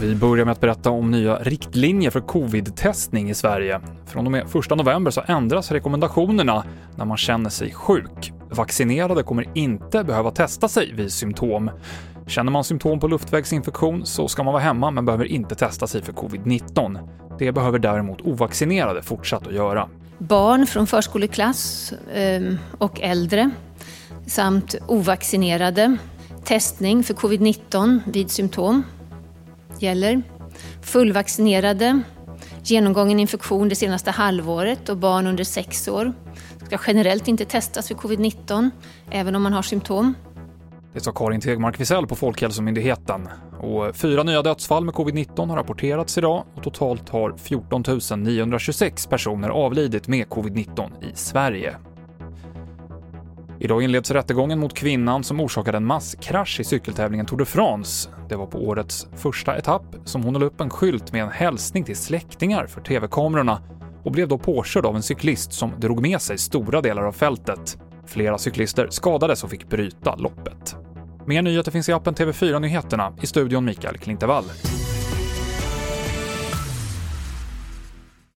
Vi börjar med att berätta om nya riktlinjer för covid-testning i Sverige. Från och med 1 november så ändras rekommendationerna när man känner sig sjuk. Vaccinerade kommer inte behöva testa sig vid symptom. Känner man symptom på luftvägsinfektion så ska man vara hemma men behöver inte testa sig för covid-19. Det behöver däremot ovaccinerade fortsatt att göra. Barn från förskoleklass ehm, och äldre samt ovaccinerade. Testning för covid-19 vid symptom gäller. Fullvaccinerade, genomgången infektion det senaste halvåret och barn under 6 år ska generellt inte testas för covid-19, även om man har symptom. Det sa Karin Tegmark Wisell på Folkhälsomyndigheten. Och fyra nya dödsfall med covid-19 har rapporterats idag och totalt har 14 926 personer avlidit med covid-19 i Sverige. Idag inleds rättegången mot kvinnan som orsakade en masskrasch i cykeltävlingen Tour de France. Det var på årets första etapp som hon höll upp en skylt med en hälsning till släktingar för TV-kamerorna och blev då påkörd av en cyklist som drog med sig stora delar av fältet. Flera cyklister skadades och fick bryta loppet. Mer nyheter finns i appen TV4 Nyheterna. I studion Mikael Klintevall.